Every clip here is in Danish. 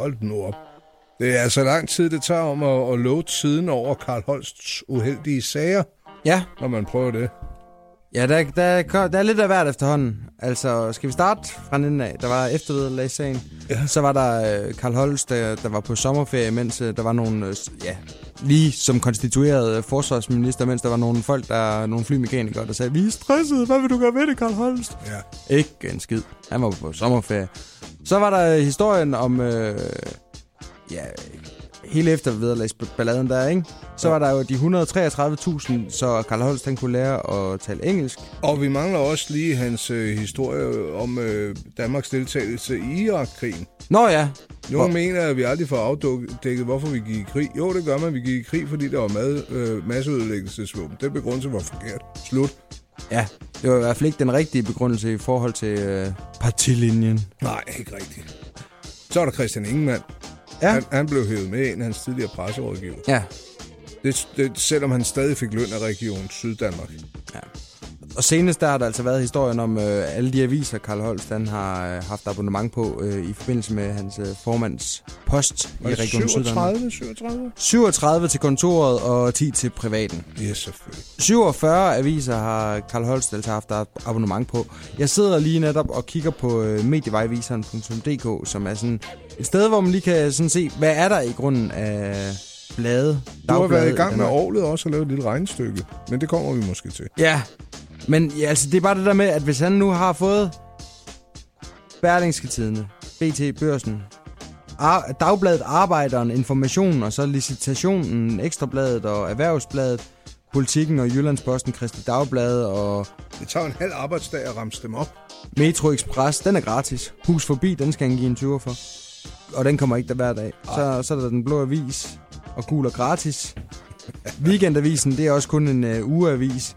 Hold nu op. Det er altså lang tid, det tager om at, at love tiden over Karl Holsts uheldige sager, Ja, når man prøver det. ja der, der, der er lidt af hvert efterhånden. Altså, skal vi starte fra den af? Der var eftervederlagssagen. Ja. Så var der øh, Karl Holst, der, der var på sommerferie, mens øh, der var nogle, øh, s- ja, lige som konstitueret øh, forsvarsminister, mens der var nogle folk, der nogle flymekanikere, der sagde, vi er stressede, hvad vil du gøre ved det, Karl Holst? Ja. Ikke en skid. Han var på sommerferie. Så var der historien om, øh, ja, hele eftervederlagsballaden der, ikke? Så var der jo de 133.000, så Karl Holst han kunne lære at tale engelsk. Og vi mangler også lige hans øh, historie om øh, Danmarks deltagelse i Irak-krigen. Nå ja, Nogle mener, at vi aldrig får afdækket, hvorfor vi gik i krig. Jo, det gør man. Vi gik i krig, fordi der var mad, øh, masseødelæggelsesvåben. Den begrundelse var forkert. Slut. Ja, det var i hvert fald ikke den rigtige begrundelse i forhold til øh, partilinjen. Nej, ikke rigtigt. Så er der Christian Ingemann. Ja. Han, han blev hævet med ind, hans tidligere presserådgiver. Ja, Det, det, selvom han stadig fik løn af Region Syddanmark. Og senest der har der altså været historien om øh, alle de aviser, Karl Holst han har øh, haft abonnement på øh, i forbindelse med hans øh, formands post i Region Syddanmark. 37, 37? 37 til kontoret og 10 til privaten. Ja, selvfølgelig. 47 aviser har Karl Holst altså haft ab- abonnement på. Jeg sidder lige netop og kigger på øh, medievejviseren.dk, som er sådan et sted, hvor man lige kan sådan se, hvad er der i grunden af blade, Du har været i gang med. Aarhus også og lavet et lille regnestykke. Men det kommer vi måske til. Ja, men ja, altså, det er bare det der med, at hvis han nu har fået Berlingske Tidene, BT Børsen, Ar- Dagbladet Arbejderen, Information og så Licitationen, Ekstrabladet og Erhvervsbladet, Politikken og Jyllandsposten, Kristi Dagblad og Det tager en halv arbejdsdag at ramse dem op. Metro Express, den er gratis. Hus forbi, den skal han give en 20 for. Og den kommer ikke der hver dag. Så, så er der den blå avis og gul og gratis. Weekendavisen, det er også kun en uh, ugeavis.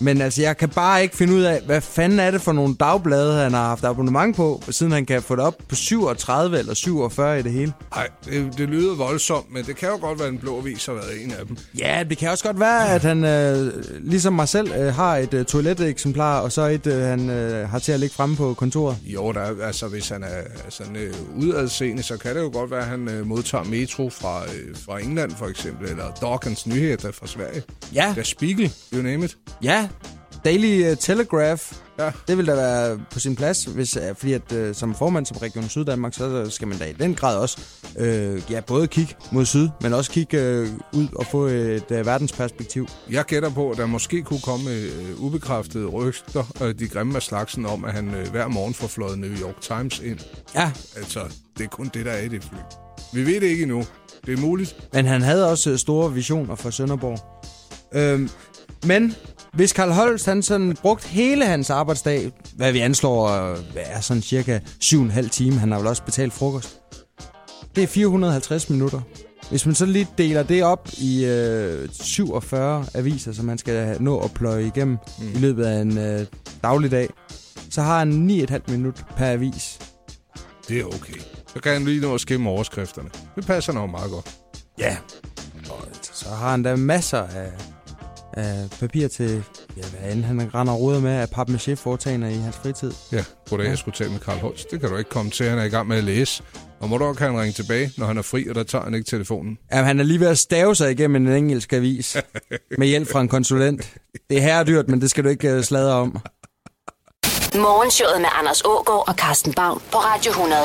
Men altså, jeg kan bare ikke finde ud af, hvad fanden er det for nogle dagblade, han har haft abonnement på, siden han kan få det op på 37 eller 47 i det hele. Nej, det, det lyder voldsomt, men det kan jo godt være, at en blå avis har været en af dem. Ja, det kan også godt være, at han, øh, ligesom mig selv, øh, har et øh, toileteksemplar, og så et, øh, han øh, har til at ligge fremme på kontoret. Jo, der, er- altså hvis han er sådan øh, udadseende, så kan det jo godt være, at han øh, modtager metro fra, øh, fra England for eksempel, eller Dawkins Nyheder fra Sverige. Ja, Der Spiegel, you name it. Ja, Daily uh, Telegraph. Ja. Det vil da være på sin plads, hvis, uh, fordi at uh, som formand som Region Syddanmark, så skal man da i den grad også uh, ja, både kigge mod syd, men også kigge uh, ud og få et uh, verdensperspektiv. Jeg gætter på, at der måske kunne komme øh, ubekræftede rygter, øh, de grimme af slagsen, om at han øh, hver morgen får fløjet New York Times ind. Ja, Altså, det er kun det, der er i det fly. Vi ved det ikke endnu. Det er muligt. men han havde også uh, store visioner for Sønderborg. Øhm, men hvis Karl Holst han sådan brugt hele hans arbejdsdag, hvad vi anslår øh, hvad er sådan cirka 7,5 timer, han har vel også betalt frokost. Det er 450 minutter. Hvis man så lige deler det op i øh, 47 aviser, som man skal nå at pløje igennem mm. i løbet af en øh, dagligdag, så har han 9,5 minut per avis. Det er okay. Så kan han lige nå at skimme overskrifterne. Det passer nok meget godt. Ja. Og så har han da masser af, af papir til, ja, hvad end han render og roder med af papmaché foretagende i hans fritid. Ja, goddag, Ja. jeg skulle tale med Karl Holst. Det kan du ikke komme til. Han er i gang med at læse. Og må du også kan han ringe tilbage, når han er fri, og der tager han ikke telefonen. Ja, han er lige ved at stave sig igennem en engelsk avis med hjælp fra en konsulent. Det er herredyrt, men det skal du ikke uh, sladre om. Morgenshowet med Anders Ågaard og Carsten Baum på Radio 100.